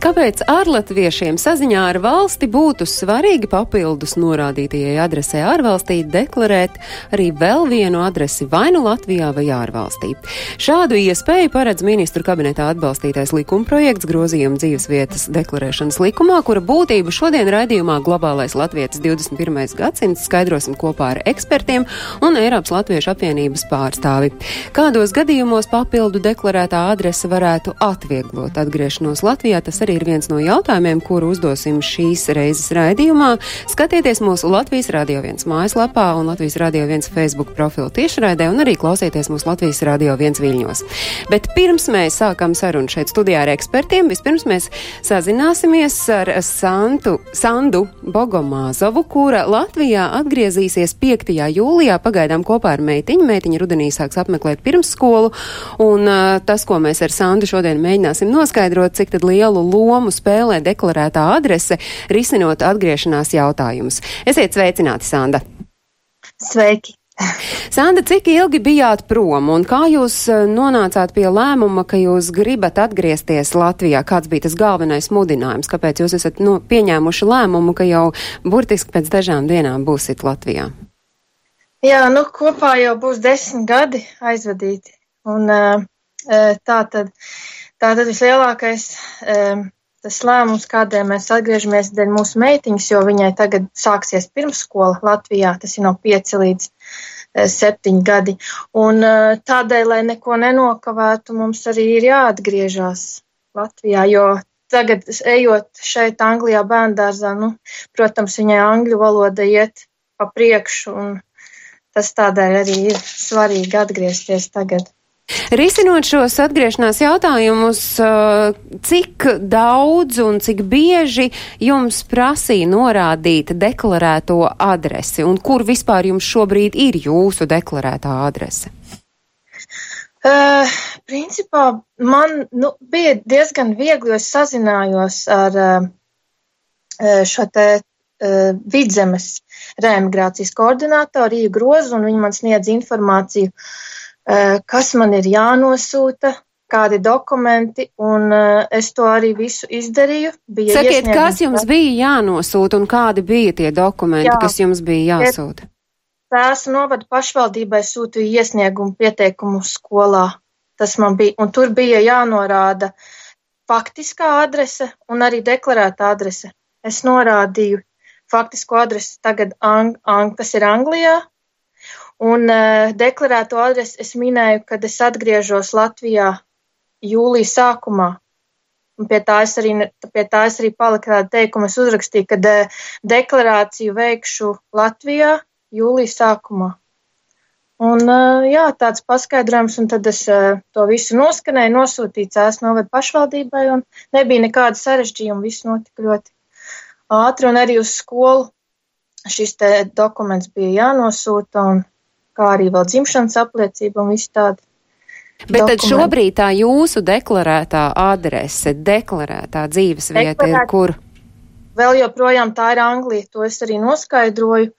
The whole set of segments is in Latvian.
Kāpēc ārlatviešiem saziņā ar valsti būtu svarīgi papildus norādītajai adresē ārvalstī deklarēt arī vēl vienu adresi vai nu Latvijā vai ārvalstī? Šādu iespēju paredz ministru kabinetā atbalstītais likumprojekts grozījuma dzīvesvietas deklarēšanas likumā, kura būtību šodien raidījumā Globālais Latvijas 21. gadsimts skaidrosim kopā ar ekspertiem un Eiropas Latviešu apvienības pārstāvi. Kādos gadījumos papildu deklarētā adrese varētu atvieglot atgriešanos Latvijā, tas arī arī ir viens no jautājumiem, kuru uzdosim šīs reizes raidījumā. Skatieties mūsu Latvijas Radio 1 mājaslapā un Latvijas Radio 1 Facebook profilu tiešraidē un arī klausieties mūsu Latvijas Radio 1 viļņos. Bet pirms mēs sākam sarunu šeit studijā ar ekspertiem, vispirms mēs sazināsimies ar Santu, Sandu Bogomāzovu, kura Latvijā atgriezīsies 5. jūlijā pagaidām kopā ar meitiņu. Meitiņa rudenī sāks apmeklēt pirmsskolu, un uh, tas, ko mēs ar Sandu šodien mēģināsim noskaidrot, cik lielu lomu lomu spēlē deklarētā adrese, risinot atgriešanās jautājumus. Esiet sveicināti, Sanda! Sveiki! Sanda, cik ilgi bijāt prom un kā jūs e, nonācāt pie lēmuma, ka jūs gribat atgriezties Latvijā? Kāds bija tas galvenais mudinājums? Kāpēc jūs esat nu, pieņēmuši lēmumu, ka jau burtiski pēc dažām dienām būsit Latvijā? Jā, nu kopā jau būs desmit gadi aizvadīti. Un, uh, tā tad Tātad vislielākais um, tas lēmums, kādēļ mēs atgriežamies dēļ mūsu meitiņas, jo viņai tagad sāksies pirmsskola Latvijā, tas ir no 5 līdz 7 uh, gadi. Un uh, tādēļ, lai neko nenokavētu, mums arī ir jāatgriežas Latvijā, jo tagad, ejot šeit Anglijā bērndārzā, nu, protams, viņai angļu valoda iet pa priekšu, un tas tādēļ arī ir svarīgi atgriezties tagad. Risinot šos atgriešanās jautājumus, uh, cik daudz un cik bieži jums prasīja norādīt deklarēto adresi un kur vispār jums šobrīd ir jūsu deklarētā adrese? Uh, principā man nu, bija diezgan viegli, jo es sazinājos ar uh, uh šo te uh, vidzemes reemigrācijas koordinātoru Rīgu Grozu, un viņi man sniedz informāciju uh, kas man ir jānosūta, kādi dokumenti, un uh, es to arī visu izdarīju. Bija Sakiet, kas jums bija jānosūta un kādi bija tie dokumenti, Jā, kas jums bija jāsūta? Tēsu novada pašvaldībai sūtīja iesniegumu pieteikumu skolā. Tas man bija, un tur bija jānorāda faktiskā adrese un arī deklarēta adrese. Es norādīju faktisko adresi tagad, ang, ang, kas ir Anglijā, Un uh, deklarēto adresi es minēju, kad es atgriežos Latvijā jūlija sākumā. Un pie tā es arī, pie tā es arī paliku tādu teikumu, es uzrakstīju, ka de, deklarāciju veikšu Latvijā jūlija sākumā. Un, uh, jā, tāds paskaidrojums, un tad es to visu noskanēju, nosūtīju cēs novadu pašvaldībai, un nebija nekāda sarežģījuma, viss notika ļoti ātri, un arī uz skolu šis dokuments bija jānosūta, un kā arī vēl dzimšanas apliecība un viss tādi. Bet dokumenti. tad šobrīd tā jūsu deklarētā adrese, deklarētā dzīves vieta Deklarēt, ir kur? Vēl joprojām tā ir Anglija, to es arī noskaidroju.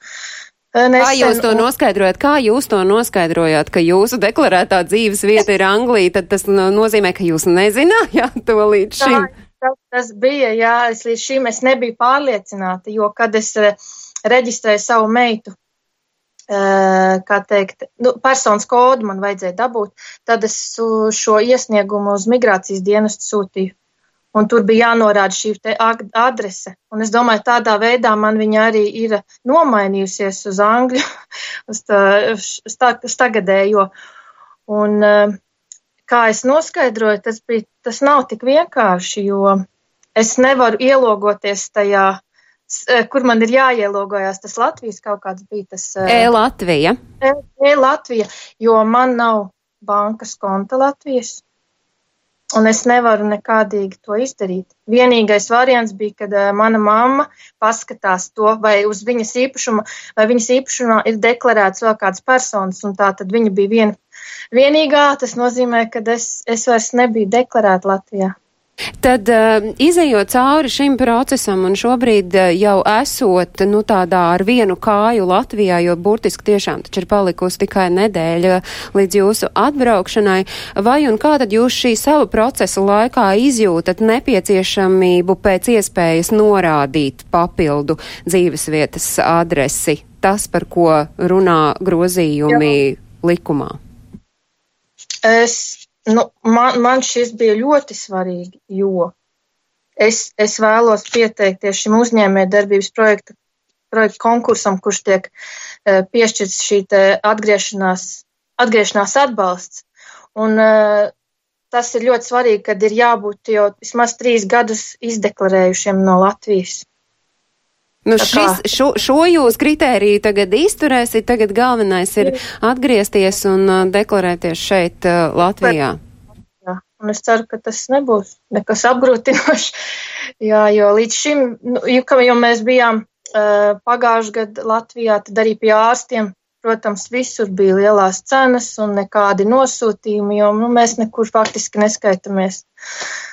Nesen, kā jūs to noskaidrojat? Kā jūs to noskaidrojāt, ka jūsu deklarētā dzīves vieta ir Anglija? Tad tas nozīmē, ka jūs nezinājāt to līdz šim. Tā, tas, tas bija, jā, es līdz šim es nebiju pārliecināta, jo kad es reģistrēju savu meitu kā teikt, nu, personas kodu man vajadzēja dabūt, tad es šo iesniegumu uz migrācijas dienestu sūtīju. Un tur bija jānorāda šī adrese. Un es domāju, tādā veidā man viņa arī ir nomainījusies uz angļu, uz, tā, uz, tā, uz tagadējo. Un, kā es noskaidroju, tas, bija, tas nav tik vienkārši, jo es nevaru ielogoties tajā Eh, kur man ir jāielogojās, tas Latvijas kaut kāds bija tas. Eh, E-Latvija. E-Latvija, jo man nav bankas konta Latvijas. un es nevaru nekādīgi to izdarīt. Vienīgais variants bija, kad uh, mana mamma paskatās to, vai uz viņas īpašuma, vai viņas īpašumā ir deklarēts vēl kāds personas, un tā tad viņa bija viena, vienīgā. Tas nozīmē, ka es, es vairs nebiju deklarēta Latvijā. Tad, uh, izējot cauri šim procesam un šobrīd uh, jau esot, nu, tādā ar vienu kāju Latvijā, jo burtiski tiešām taču ir palikusi tikai nedēļa līdz jūsu atbraukšanai, vai un kā tad jūs šī sava procesa laikā izjūtat nepieciešamību pēc iespējas norādīt papildu dzīvesvietas adresi? Tas, par ko runā grozījumi Jā. likumā. Es nu, man, man šis bija ļoti svarīgi, jo es, es vēlos pieteikties šim uzņēmē darbības projekta, projekta konkursam, kurš tiek uh, piešķirts šī atgriešanās, atgriešanās atbalsts. Un, uh, tas ir ļoti svarīgi, kad ir jābūt jau vismaz trīs gadus izdeklarējušiem no Latvijas. Nu šis, šo, šo jūs kritēriju tagad izturēsiet, tagad galvenais ir atgriezties un uh, deklarēties šeit uh, Latvijā. Jā, un es ceru, ka tas nebūs nekas apgrūtinošs, jā, jo līdz šim, nu, jo, jo mēs bijām uh, pagājuši gadu Latvijā, tad arī pie ārstiem, protams, visur bija lielās cenas un nekādi nosūtījumi, jo nu, mēs nekur faktiski neskaitamies. Uh,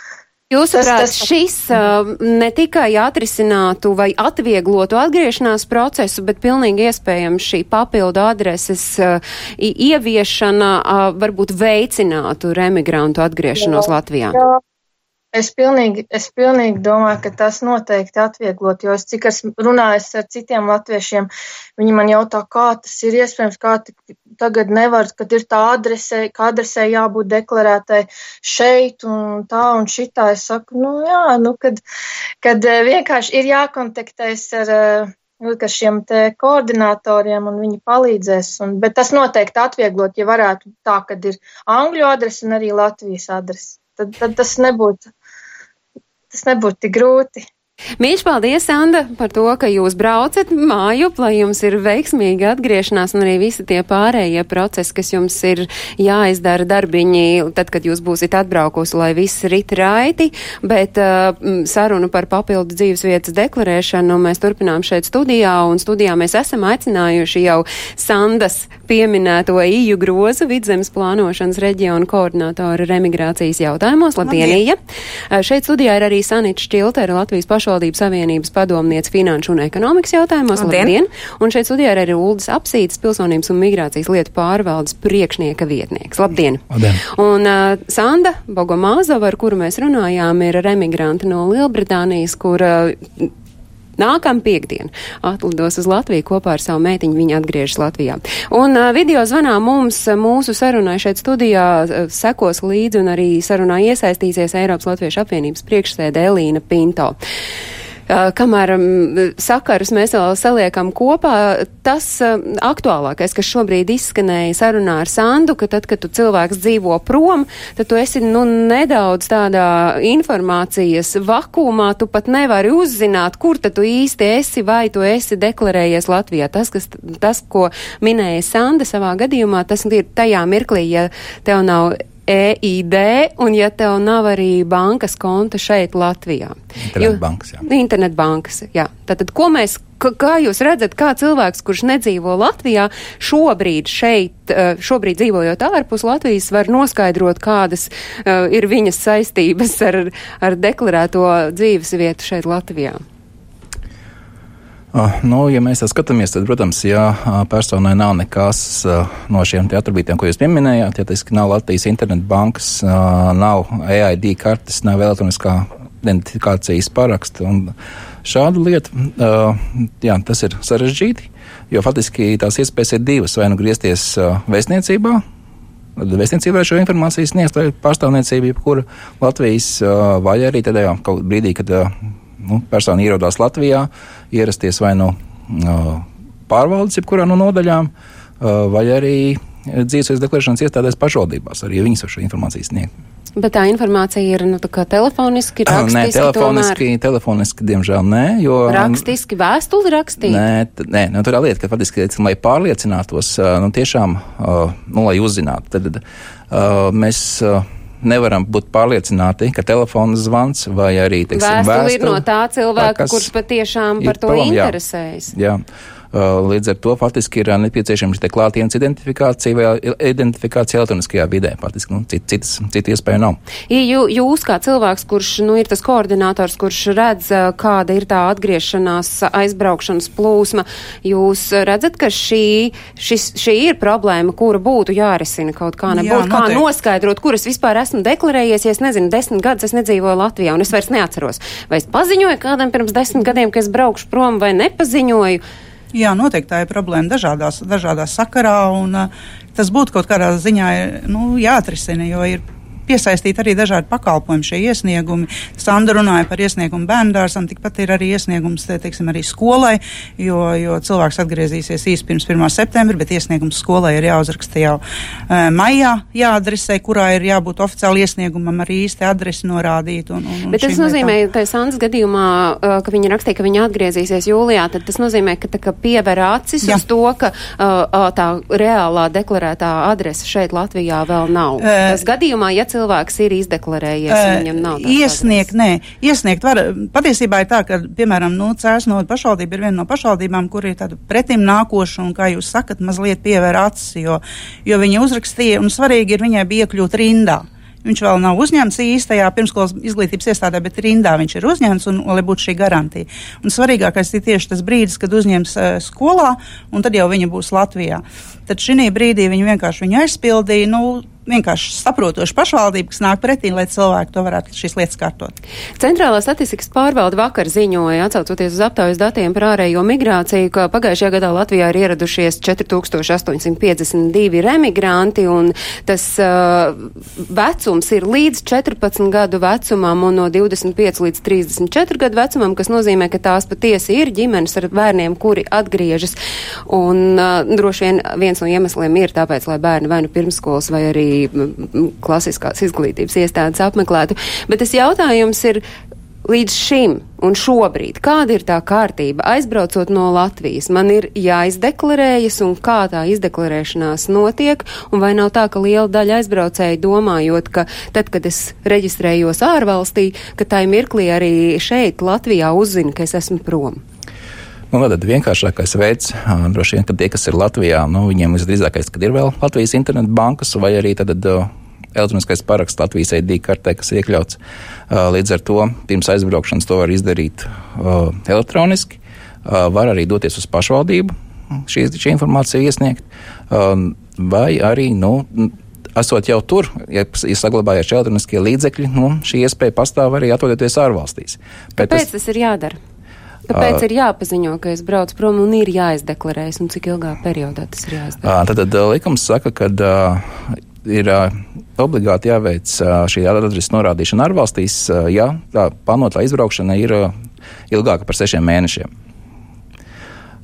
Jūsuprāt, tas, šis uh, ne tikai atrisinātu vai atvieglotu atgriešanās procesu, bet pilnīgi iespējams šī papildu adreses uh, ieviešana uh, varbūt veicinātu remigrantu atgriešanos jā, Latvijā? Jā, Es pilnīgi, es pilnīgi domāju, ka tas noteikti atvieglot, jo es cik esmu runājis ar citiem latviešiem, viņi man jautā, kā tas ir iespējams, kā tagad nevar, kad ir tā adrese, ka adresē jābūt deklarētai šeit un tā un šitā. Es saku, nu jā, nu, kad, kad eh, vienkārši ir jākontaktēs ar eh, nu, šiem te koordinatoriem un viņi palīdzēs. Un, bet tas noteikti atvieglot, ja varētu tā, kad ir Angļu adrese un arī Latvijas adrese. Tad, tad tas nebūtu tas nebūtu tik grūti. Mīļš, paldies, Anda, par to, ka jūs braucat māju, lai jums ir veiksmīga atgriešanās un arī visi tie pārējie procesi, kas jums ir jāizdara darbiņi, tad, kad jūs būsiet atbraukusi, lai viss rit raiti, bet uh, sarunu par papildu dzīves vietas deklarēšanu mēs turpinām šeit studijā, un studijā mēs esam aicinājuši jau Sandas pieminēto īju grozu vidzemes plānošanas reģionu koordinātoru remigrācijas jautājumos, Labdienija. Uh, šeit studijā ir arī Sanita Šķiltera, Latvijas pašu pašvaldības savienības padomniece finanšu un ekonomikas jautājumos. Labdien! Labdien. Un šeit studijā ir arī Uldis Apsītis, pilsonības un migrācijas lietu pārvaldes priekšnieka vietnieks. Labdien! Labdien. Un uh, Sanda Bogomāzova, ar kuru mēs runājām, ir remigranti no Lielbritānijas, kur uh, Nākamā piekdiena atlidos uz Latviju kopā ar savu meitiņu. Viņa atgriežas Latvijā. Un uh, video zvanā mums, mūsu sarunai šeit studijā, uh, sekos līdzi un arī sarunā iesaistīsies Eiropas Latviešu apvienības priekšsēdē Elīna Pinto. Kamēr sakarus mēs vēl saliekam kopā, tas aktuālākais, kas šobrīd izskanēja sarunā ar Sandu, ka tad, kad tu cilvēks dzīvo prom, tad tu esi nu, nedaudz tādā informācijas vakumā, tu pat nevari uzzināt, kur tad tu īsti esi vai tu esi deklarējies Latvijā. Tas, kas, tas ko minēja Sanda savā gadījumā, tas ir tajā mirklī, ja tev nav EID, un ja tev nav arī bankas konta šeit Latvijā. Internetbankas, jā. Internetbankas, jā. Tātad, ko mēs, kā jūs redzat, kā cilvēks, kurš nedzīvo Latvijā, šobrīd šeit, eh, šobrīd dzīvojot ārpus Latvijas, var noskaidrot, kādas uh, ir viņas saistības ar, ar deklarēto dzīves vietu šeit Latvijā? Uh, nu, ja mēs tā skatāmies, tad, protams, ja uh, personai nav nekas uh, no šiem attribūtiem, ko jūs pieminējāt, ja tas nav Latvijas internetbankas, nav EID kartes, nav elektroniskā identifikācijas paraksta un šādu lietu, jā, tas ir sarežģīti, jo faktiski tās iespējas ir divas, vai nu griezties vēstniecībā, Vēstniecībai šo informāciju sniegt pārstāvniecība, jebkura Latvijas, vai arī tad kaut brīdī, kad nu, persona ierodās Latvijā, ierasties vai no uh, pārvaldes, jebkurā no nodaļām, vai arī dzīves deklarēšanas iestādēs pašvaldībās, arī viņas var šo informāciju sniegt. Bet tā informācija ir nu, telefoniski, rakstiski. Nē, telefoniski, tomēr... telefoniski, diemžēl nē. Jo, rakstiski, vēstuli rakstīt? Nē, nē nu, tur ir lieta, ka faktiski, lai pārliecinātos, nu, tiešām, nu, lai uzzinātu, tad mēs. Nevaram būt pārliecināti, ka telefona zvans vai arī teiksim, Vēstuli ir no tā cilvēka, kurš patiešām par to palam, jā. interesējas. Jā. Uh, Līdz ar to faktiski ir uh, nepieciešama šī klātienes identifikācija vai identifikācija elektroniskajā vidē. Faktiski nu, cit, citas, citu iespēju nav. Ja jū, jūs kā cilvēks, kurš nu, ir tas koordinators, kurš redz, uh, kāda ir tā atgriešanās, aizbraukšanas plūsma, jūs redzat, ka šī, šis, šī ir problēma, kura būtu jārisina kaut kā, Jā, nebūtu kā noteikti. noskaidrot, kur es vispār esmu deklarējies, ja es nezinu, desmit gadus es nedzīvoju Latvijā un es vairs neatceros. Vai es paziņoju kādam pirms desmit gadiem, ka es braukšu prom vai nepaziņoju? Jā, noteikti tā ir problēma dažādās, dažādās sakarā, un uh, tas būtu kaut kādā ziņā nu, jāatrisina, jo ir piesaistīti arī dažādi pakalpojumi, šie iesniegumi. Sandra runāja par iesniegumu bērndārsam, tikpat ir arī iesniegums te, teiksim, arī skolai, jo, jo cilvēks atgriezīsies īsi pirms 1. septembra, bet iesniegums skolai ir jāuzraksta jau uh, maijā, jāadresē, kurā ir jābūt oficiāli iesniegumam arī īsti adresi norādīt. Un, un, un Bet tas nozīmē, ka Sandras gadījumā, uh, ka viņa rakstīja, ka viņa atgriezīsies jūlijā, tad tas nozīmē, ka tā kā piever acis Jā. uz to, ka uh, tā reālā deklarētā adrese šeit Latvijā vēl nav. Eh, tas gadījumā, ja cilvēks ir izdeklarējies, un Eh, viņam nav Iesniegt, nē, iesniegt var. Patiesībā ir tā, ka, piemēram, nu, Cēsno pašvaldība ir viena no pašvaldībām, kur ir tāda pretim nākoša un, kā jūs sakat, mazliet pievēr acis, jo, jo viņa uzrakstīja, un svarīgi ir viņai bija iekļūt rindā. Viņš vēl nav uzņemts īstajā pirmskolas izglītības iestādē, bet rindā viņš ir uzņemts, un, un lai būtu šī garantija. Un svarīgākais ir tieši tas brīdis, kad uzņems uh, skolā, un tad jau viņa būs Latvijā. Tad šī brīdī viņa vienkārši viņu aizpildīja. Nu, vienkārši saprotoša pašvaldība, kas nāk pretī, lai cilvēki to varētu šīs lietas kārtot. Centrālā statistikas pārvalde vakar ziņoja, atsaucoties uz aptaujas datiem par ārējo migrāciju, ka pagājušajā gadā Latvijā ir ieradušies 4852 remigranti, un tas uh, vecums ir līdz 14 gadu vecumam un no 25 līdz 34 gadu vecumam, kas nozīmē, ka tās patiesi ir ģimenes ar bērniem, kuri atgriežas. Un uh, droši vien viens no iemesliem ir tāpēc, lai bērni vai nu pirmskolas vai arī mm, klasiskās izglītības iestādes apmeklētu. Bet tas jautājums ir līdz šim un šobrīd, kāda ir tā kārtība? Aizbraucot no Latvijas, man ir jāizdeklarējas un kā tā izdeklarēšanās notiek, un vai nav tā, ka liela daļa aizbraucēji domājot, ka tad, kad es reģistrējos ārvalstī, ka tai mirklī arī šeit, Latvijā, uzzina, ka es esmu prom. Nu, tad vienkāršākais veids, droši vien, ka tie, kas ir Latvijā, nu, viņiem visdrīzākais, kad ir vēl Latvijas internetu bankas vai arī tad, ā, elektroniskais paraksts Latvijas ID kartē, kas iekļauts. Ā, Līdz ar to pirms aizbraukšanas to var izdarīt ā, elektroniski. Ā, Var arī doties uz pašvaldību, šī, šī informācija iesniegt, ā, vai arī, nu, esot jau tur, ja ir saglabājušies elektroniskie līdzekļi, nu, šī iespēja pastāv arī atrodoties ārvalstīs. Bet Kāpēc tas ir jādara? Kāpēc ir jāpaziņo, ka es braucu prom un ir jāizdeklarējas, un cik ilgā periodā tas ir jāizdara? Ā, Tad, tad likums saka, ka ir ā, obligāti jāveic ā, šī adreses norādīšana ārvalstīs, ā, ja tā plānotā izbraukšana ir ā, ilgāka par sešiem mēnešiem.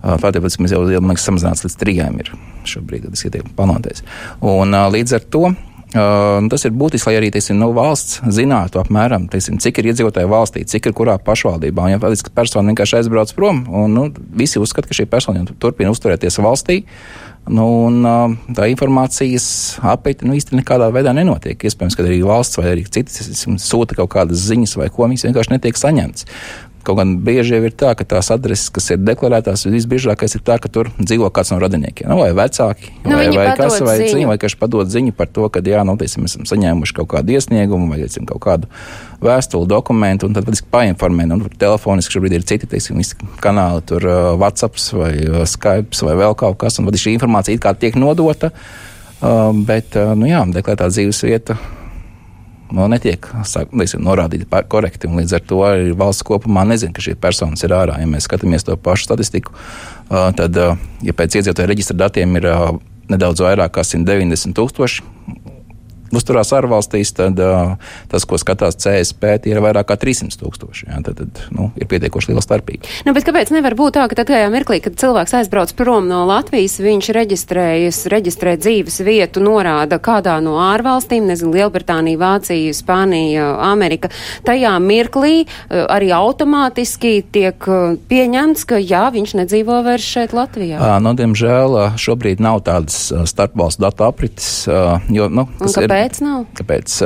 Tādēļ mēs jau liekas, samazināts līdz trijiem ir šobrīd, tas ir plānotais. Un ā, līdz ar to. Uh, tas ir būtiski, lai arī teiksim, nu, valsts zinātu apmēram, teiksim, cik ir iedzīvotāji valstī, cik ir kurā pašvaldībā. Ja faktiski persona vienkārši aizbrauc prom, un nu, visi uzskata, ka šī persona turpina uzturēties valstī, nu, un uh, tā informācijas apeite nu, īstenībā nekādā veidā nenotiek. Iespējams, ka arī valsts vai arī teiksim, sūta kaut kādas ziņas vai ko, viņas vienkārši netiek saņemtas. Kaut gan bieži jau ir tā, ka tās adreses, kas ir deklarētās, visbiežākais ir tā, ka tur dzīvo kāds no radiniekiem, nu, vai vecāki, Nu, vai, vai kas, vai ziņu. ziņu, vai kas padod ziņu par to, ka, jā, nu, teiksim, esam saņēmuši kaut kādu iesniegumu vai, teiksim, kaut kādu vēstuli, dokumentu, un tad patiesībā painformē, nu, telefoniski šobrīd ir citi, teiksim, kanāli, tur uh, WhatsApps vai uh, Skype vai vēl kaut kas, un tad šī informācija it kā tiek nodota, uh, bet, uh, nu, jā, deklarētā dzīves vieta nu, netiek norādīta pa- korekti. Līdz ar to arī valsts kopumā nezina, ka šī persona ir ārā. Ja mēs skatāmies to pašu statistiku, tad, ja pēc iedzīvotāju reģistra datiem ir nedaudz vairāk kā 190 tūkstoši uzturās ārvalstīs, tad uh, tas, ko skatās CSP, tie ir vairāk kā 300 tūkstoši. Jā, tad, tad nu, ir pietiekoši liela starpība. Nu, bet kāpēc nevar būt tā, ka tad tajā mirklī, kad cilvēks aizbrauc prom no Latvijas, viņš reģistrējas, reģistrē dzīves vietu, norāda kādā no ārvalstīm, nezinu, Lielbritānija, Vācija, Spānija, Amerika, tajā mirklī eh, arī automātiski tiek eh, pieņemts, ka jā, viņš nedzīvo vairs šeit Latvijā. Uh, nu, diemžēl uh, šobrīd nav tādas uh, starpvalstu datu aprites, uh, jo nu, tas ir kāpēc? Nav? Kāpēc?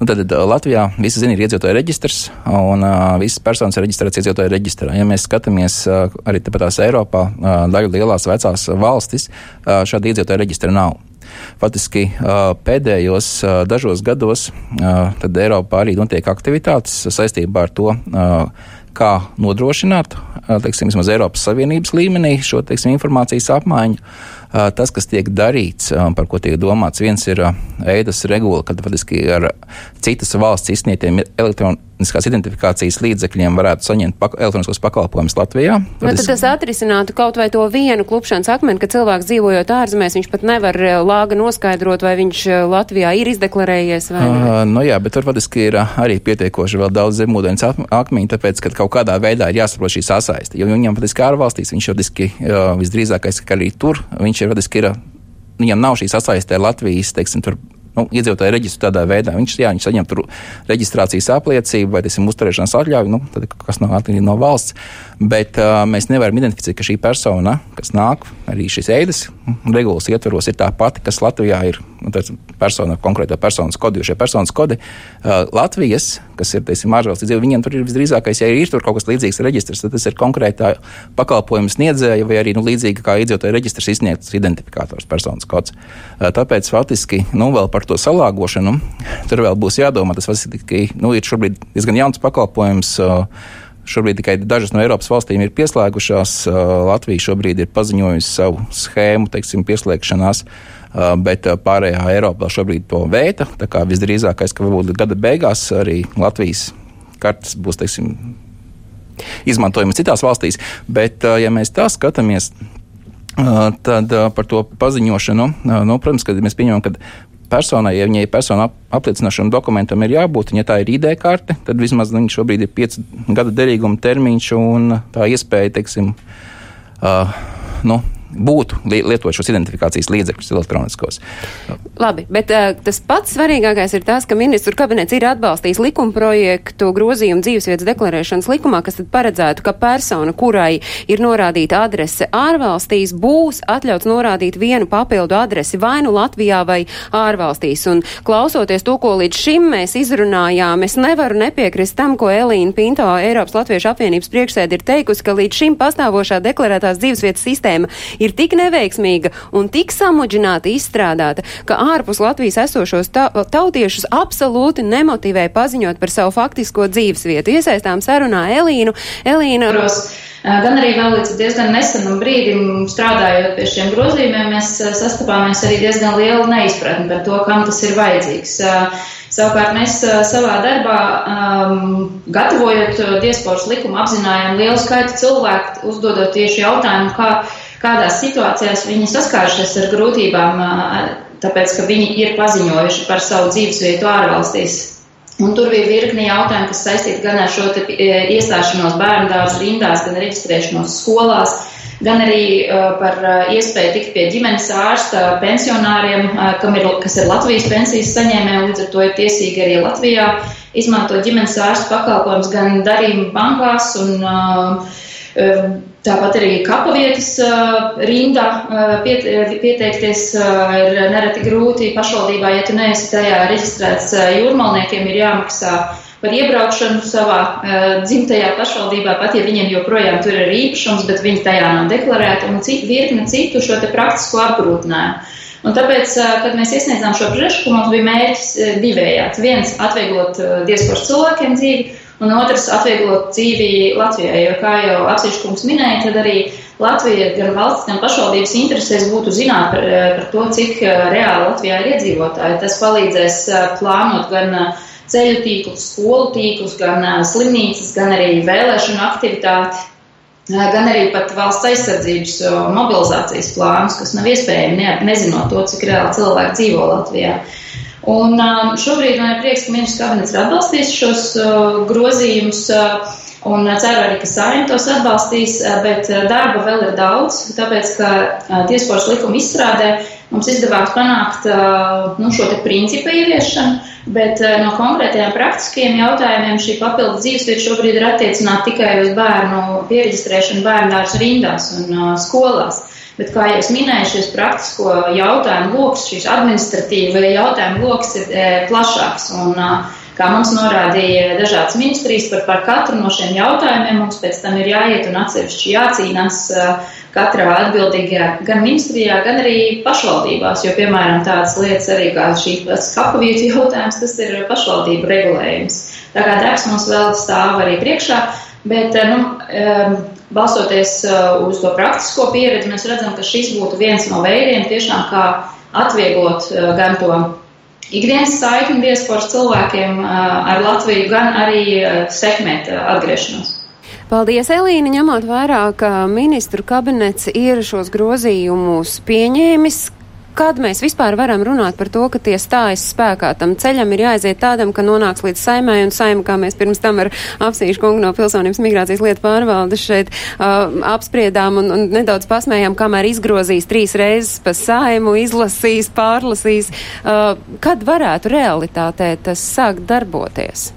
Nu, tad Latvijā visi zina, ir iedzīvotāju reģistrs, un visas personas ir reģistrētas iedzīvotāju reģistrā. Ja mēs skatāmies arī tāpatās Eiropā, daļu lielās vecās valstis, šāda iedzīvotāju reģistra nav. Faktiski pēdējos dažos gados Eiropā arī notiek aktivitātes saistībā ar to, kā nodrošināt, teiksim, vismaz Eiropas Savienības līmenī šo, teiksim, informācijas apmaiņu. Tas, kas tiek darīts, par ko tiek domāts, viens ir ēdas regula, kad faktiski ar citas valsts izsniegtiem elektroniskās identifikācijas līdzekļiem varētu saņemt pak elektroniskos pakalpojumus Latvijā. Nu, tad tas atrisinātu kaut vai to vienu klupšanas akmeni, ka cilvēks dzīvojot ārzemēs, viņš pat nevar lāga noskaidrot, vai viņš Latvijā ir izdeklarējies vai ne. Uh, nu jā, bet tur faktiski ir arī pietiekoši vēl daudz zemūdens akmeņu, tāpēc, ka kaut kādā veidā ir jāsaprot šī sasaiste. Jo viņam faktiski ārvalstīs, viņš faktiski uh, visdrīzākais, ka arī tur viņš ir faktiski ir, viņam nav šī sasaiste ar Latvijas, teiksim, tur nu, iedzīvotāju reģistru tādā veidā. Viņš, jā, viņš saņem tur reģistrācijas apliecību vai, teiksim, uzturēšanas atļauju, nu, tad, kas nav atkarīgi no valsts. Bet uh, mēs nevaram identificēt, ka šī persona, kas nāk arī šīs eidas regulas ietveros, ir tā pati, kas Latvijā ir persona, konkrēta personas kodi, jo šie personas kodi uh, Latvijas, kas ir, ārvalsts dzīve, viņiem tur ir visdrīzākais, ja ir tur kaut kas līdzīgs reģistrs, tad tas ir konkrētā pakalpojuma sniedzēja vai arī, nu, līdzīgi kā iedzīvotāja reģistrs izsniegts identifikators personas kods. Uh, tāpēc, faktiski, nu, vēl par to salāgošanu, tur vēl būs jādomā, tas faktiski, nu, ir šobrīd diezgan jauns pakalpojums. Uh, Šobrīd tikai dažas no Eiropas valstīm ir pieslēgušās. Latvija šobrīd ir paziņojusi savu schēmu, teiksim, pieslēgšanās. Uh, bet uh, pārējā Eiropā šobrīd to vēta. Tā kā visdrīzākais, ka varbūt gada beigās arī Latvijas kartes būs, teiksim, izmantojamas citās valstīs. Bet, uh, ja mēs tā skatāmies, tad par to paziņošanu, nu, protams, kad mēs pieņemam, ka personai, ja viņai personu apliecinošam dokumentam ir jābūt, ja tā ir ID karte, tad vismaz viņš šobrīd ir 5 gada derīguma termiņš un tā iespēja, teiksim, uh, nu, būtu lietot šos identifikācijas līdzekļus elektroniskos. Labi, bet uh, tas pats svarīgākais ir tas, ka ministru kabinets ir atbalstījis likumprojektu grozījumu dzīvesvietas deklarēšanas likumā, kas tad paredzētu, ka persona, kurai ir norādīta adrese ārvalstīs, būs atļauts norādīt vienu papildu adresi vai nu Latvijā vai ārvalstīs. Un klausoties to, ko līdz šim mēs izrunājām, es nevaru nepiekrist tam, ko Elīna Pinto, Eiropas Latviešu apvienības priekšsēdi, ir teikusi, ka līdz šim pastāvošā deklarētās dzīvesvietas sistēma ir tik neveiksmīga un tik samudžināta izstrādāta, ka ārpus Latvijas esošos ta tautiešus absolūti nemotivē paziņot par savu faktisko dzīvesvietu. Iesaistām sarunā Elīnu. Elīna. Gan arī vēl līdz diezgan nesenam brīdim, strādājot pie šiem grozījumiem, mēs sastapāmies arī diezgan lielu neizpratni par to, kam tas ir vajadzīgs. Savukārt mēs savā darbā, um, gatavojot diasporas likumu, apzinājām lielu skaitu cilvēku, uzdodot tieši jautājumu, kā kādās situācijās viņi saskārušies ar grūtībām, tāpēc, ka viņi ir paziņojuši par savu dzīvesvietu ārvalstīs. Un tur bija virkni jautājumu, kas saistīti gan ar šo iestāšanos bērnu dārza rindās, gan reģistrēšanos skolās, gan arī par iespēju tikt pie ģimenes ārsta pensionāriem, ir, kas ir Latvijas pensijas saņēmēji, līdz ar to ir tiesīgi arī Latvijā izmantot ģimenes ārsta pakalpojumus gan darījumu bankās un uh, Tāpat arī kapavietas rindā pieteikties ir nereti grūti pašvaldībā, ja tu neesi tajā reģistrēts jūrmalniekiem, ir jāmaksā par iebraukšanu savā dzimtajā pašvaldībā, pat ja viņiem joprojām tur ir īpašums, bet viņi tajā nav deklarēti, un citu, virkne citu šo praktisko apgrūtinājumu. Un tāpēc, kad mēs iesniedzām šo priekšlikumu, mums bija mērķis divējāds. Viens - atvieglot diasporas cilvēkiem dzīvi, un otrs - atvieglot dzīvi Latvijai. Jo, kā jau apsiškums minēja, tad arī Latvija gan valsts, gan pašvaldības interesēs būtu zināt par, par to, cik reāli Latvijā ir iedzīvotāji. Tas palīdzēs plānot gan ceļu tīklus, skolu tīklus, gan slimnīcas, gan arī vēlēšanu aktivitāti. Gan arī pat valsts aizsardzības mobilizācijas plānus, kas nav iespējami, ne, nezinot to, cik reāli cilvēki dzīvo Latvijā. Uh, Un um, šobrīd man ir prieks, ka ministrs kabinets ir atbalstījis šos uh, grozījumus. Uh, un ceru arī, ka saimta tos atbalstīs, uh, bet darba vēl ir daudz, tāpēc, ka tiesporas likuma izstrādē mums izdevās panākt nu, šo principu ieviešanu, bet no konkrētajiem praktiskiem jautājumiem šī papildu dzīvesvieta šobrīd ir attiecināta tikai uz bērnu pieregistrēšanu bērnu dārza rindās un skolās. Bet, kā jau minēju, šis praktisko jautājumu lokus, šīs administratīvie jautājumu lokus ir e, plašāks. Un, kā mums norādīja dažādas ministrijas, par, par katru no šiem jautājumiem mums pēc tam ir jāiet un atsevišķi jācīnās katrā atbildīgajā gan ministrijā, gan arī pašvaldībās, jo, piemēram, tādas lietas arī kā šī kapavietu jautājums, tas ir pašvaldību regulējums. Tā kā darbs mums vēl stāv arī priekšā, bet, nu, balstoties uz to praktisko pieredzi, mēs redzam, ka šis būtu viens no veidiem tiešām kā atvieglot gan to ikdienas saikni diasporas cilvēkiem ar Latviju, gan arī sekmēt atgriešanos. Paldies, Elīna, ņemot vērā, ka ministru kabinets ir šos grozījumus pieņēmis. Kad mēs vispār varam runāt par to, ka tie stājas spēkā, tam ceļam ir jāaiziet tādam, ka nonāks līdz saimai un saima, kā mēs pirms tam ar apsīšu kungu no pilsonības migrācijas lietu pārvaldes šeit uh, apspriedām un, un nedaudz pasmējām, kamēr izgrozīs trīs reizes pa saimu, izlasīs, pārlasīs. Uh, kad varētu realitātē tas sākt darboties?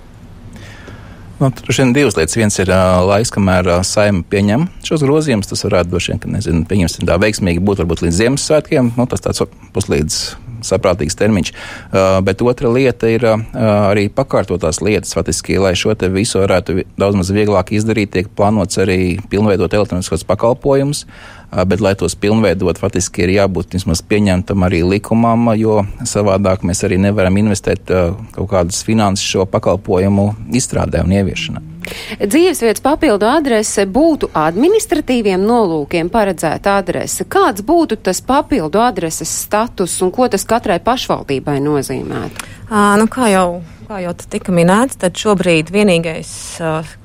Nu, tur ir divas lietas. Viens ir uh, laiks, kamēr uh, saima pieņem šos grozījumus. Tas varētu droši vien, ka nezinu, pieņemsim tā veiksmīgi būt varbūt līdz Ziemassvētkiem. Nu, tas tāds puslīdz saprātīgs termiņš. Uh, bet otra lieta ir uh, arī pakārtotās lietas. Faktiski, lai šo te visu varētu daudz maz vieglāk izdarīt, tiek plānots arī pilnveidot elektroniskos pakalpojumus. Uh, bet, lai tos pilnveidot, faktiski ir jābūt vismaz pieņemtam arī likumam, jo savādāk mēs arī nevaram investēt kaut kādas finanses šo pakalpojumu izstrādē un ieviešanā. Dzīvesvietas papildu adrese būtu administratīviem nolūkiem paredzēta adrese. Kāds būtu tas papildu adreses status un ko tas katrai pašvaldībai nozīmētu? À, nu, kā jau Kā jau tika minēts, tad šobrīd vienīgais,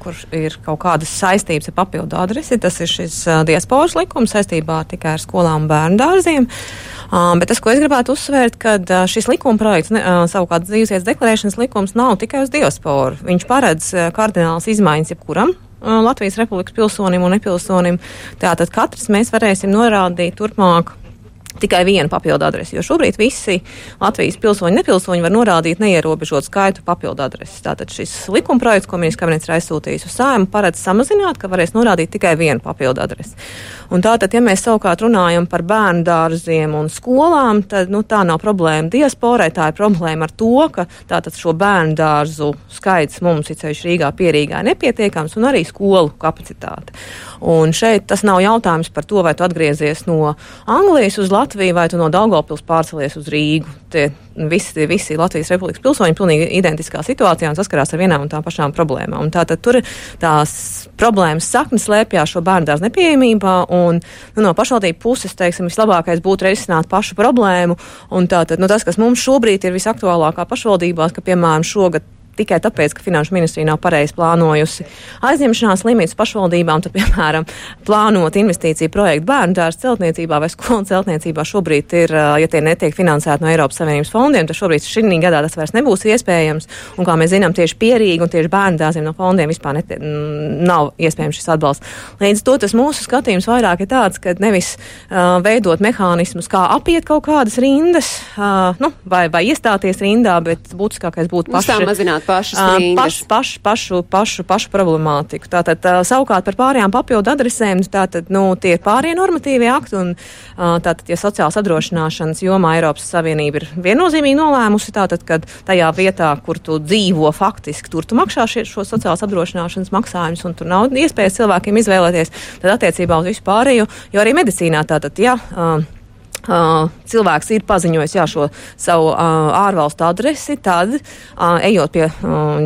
kur ir kaut kādas saistības ar papildu adresi, tas ir šis diasporas likums saistībā tikai ar skolām un bērnu dārziem. Bet tas, ko es gribētu uzsvērt, ka uh, šis likuma projekts, savukārt dzīvesvietas deklarēšanas likums, nav tikai uz diasporu. Viņš paredz kardinālas izmaiņas jebkuram Latvijas Republikas pilsonim un nepilsonim. Tātad katrs mēs varēsim norādīt turpmāk tikai vienu papildu adresi, jo šobrīd visi Latvijas pilsoņi, nepilsoņi var norādīt neierobežot skaitu papildu adreses. Tātad šis likumprojekts, ko ministrs kabinets ir aizsūtījis uz sājumu, paredz samazināt, ka varēs norādīt tikai vienu papildu adresi. Un tātad, ja mēs savukārt runājam par bērnu dārziem un skolām, tad nu, tā nav problēma diasporai, tā ir problēma ar to, ka tātad šo bērnu dārzu skaits mums, it sevišķi Rīgā, pierīgā, ir nepietiekams un arī skolu kapacitāte. Un šeit tas nav jautājums par to, vai tu atgriezies no Anglijas uz Latviju vai tu no Daugopils pārcelies uz Rīgu. Tie visi, visi Latvijas Republikas pilsoņi pilnīgi identiskā situācijā un saskarās ar vienām un tām pašām problēmām. Un tātad tur tās problēmas saknes slēpjas šo bērnu dārza nepieejamībā, un nu, no pašvaldību puses, teiksim, vislabākais būtu risināt pašu problēmu. Un tātad nu, tas, kas mums šobrīd ir visaktuālākā pašvaldībās, ka, piemēram, šogad tikai tāpēc, ka Finanšu ministrija nav pareizi plānojusi aizņemšanās limitus pašvaldībām, tad, piemēram, plānot investīciju projektu bērnu dārza celtniecībā vai skolu celtniecībā šobrīd ir, ja tie netiek finansēti no Eiropas Savienības fondiem, tad šobrīd šī gadā tas vairs nebūs iespējams. Un, kā mēs zinām, tieši pierīgi un tieši bērnu dārziem no fondiem vispār netie, nav iespējams šis atbalsts. Līdz to tas mūsu skatījums vairāk ir tāds, ka nevis uh, veidot mehānismus, kā apiet kaut kādas rindas, uh, nu, vai, vai iestāties rindā, bet būtiskākais būtu paši risināt pašas uh, paš, paš, pašu, pašu, pašu problemātiku. Tātad savukārt par pārējām papildu adresēm, tātad, nu, tie ir pārējie normatīvie akti un tātad, ja sociāls apdrošināšanas jomā Eiropas Savienība ir viennozīmīgi nolēmusi, tātad, kad tajā vietā, kur tu dzīvo faktiski, tur tu maksā šie, šo sociālās apdrošināšanas maksājumus un tur nav iespējas cilvēkiem izvēlēties, tad attiecībā uz visu pārējo, jo arī medicīnā tātad, ja, uh, Uh, cilvēks ir paziņojis jā, šo savu ārvalstu adresi, tad, ejot pie